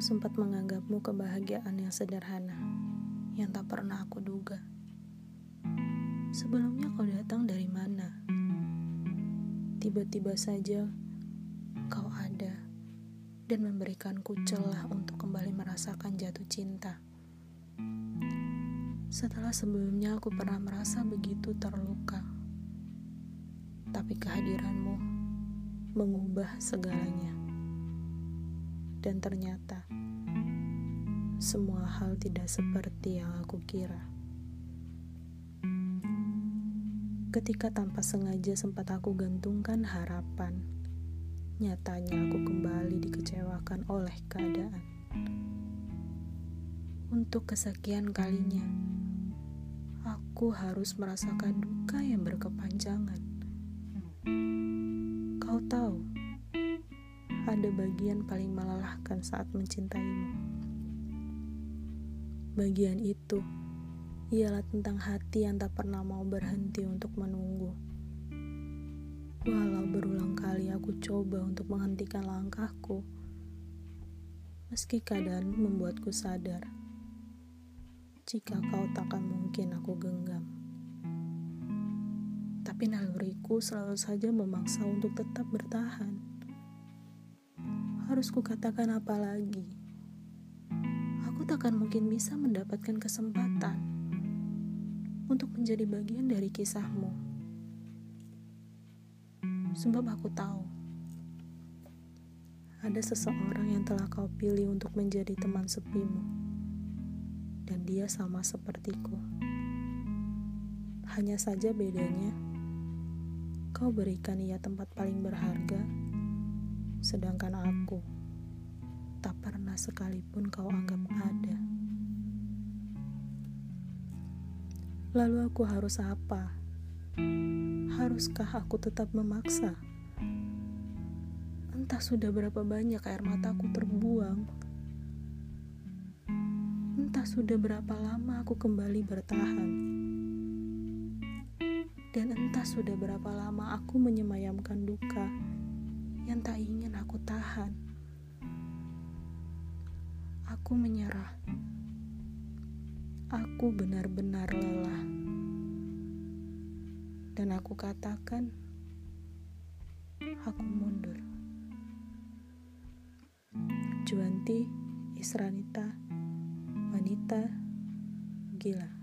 sempat menganggapmu kebahagiaan yang sederhana, yang tak pernah aku duga. Sebelumnya kau datang dari mana? Tiba-tiba saja kau ada dan memberikanku celah untuk kembali merasakan jatuh cinta. Setelah sebelumnya aku pernah merasa begitu terluka. Tapi kehadiranmu mengubah segalanya. Dan ternyata semua hal tidak seperti yang aku kira. Ketika tanpa sengaja sempat aku gantungkan harapan, nyatanya aku kembali dikecewakan oleh keadaan. Untuk kesekian kalinya, aku harus merasakan duka yang berkepanjangan. Kau tahu, ada bagian paling melelahkan saat mencintaimu. Bagian itu ialah tentang hati yang tak pernah mau berhenti untuk menunggu. Walau berulang kali aku coba untuk menghentikan langkahku, meski keadaan membuatku sadar jika kau takkan mungkin aku genggam. Tapi naluriku selalu saja memaksa untuk tetap bertahan harus kukatakan apa lagi? Aku takkan mungkin bisa mendapatkan kesempatan untuk menjadi bagian dari kisahmu. Sebab aku tahu ada seseorang yang telah kau pilih untuk menjadi teman sepimu. Dan dia sama sepertiku. Hanya saja bedanya, kau berikan ia tempat paling berharga sedangkan aku tak pernah sekalipun kau anggap ada. Lalu aku harus apa? Haruskah aku tetap memaksa? Entah sudah berapa banyak air mataku terbuang. Entah sudah berapa lama aku kembali bertahan. Dan entah sudah berapa lama aku menyemayamkan duka yang tak ingin aku tahan. Aku menyerah. Aku benar-benar lelah. Dan aku katakan, aku mundur. Juanti Isranita, wanita gila.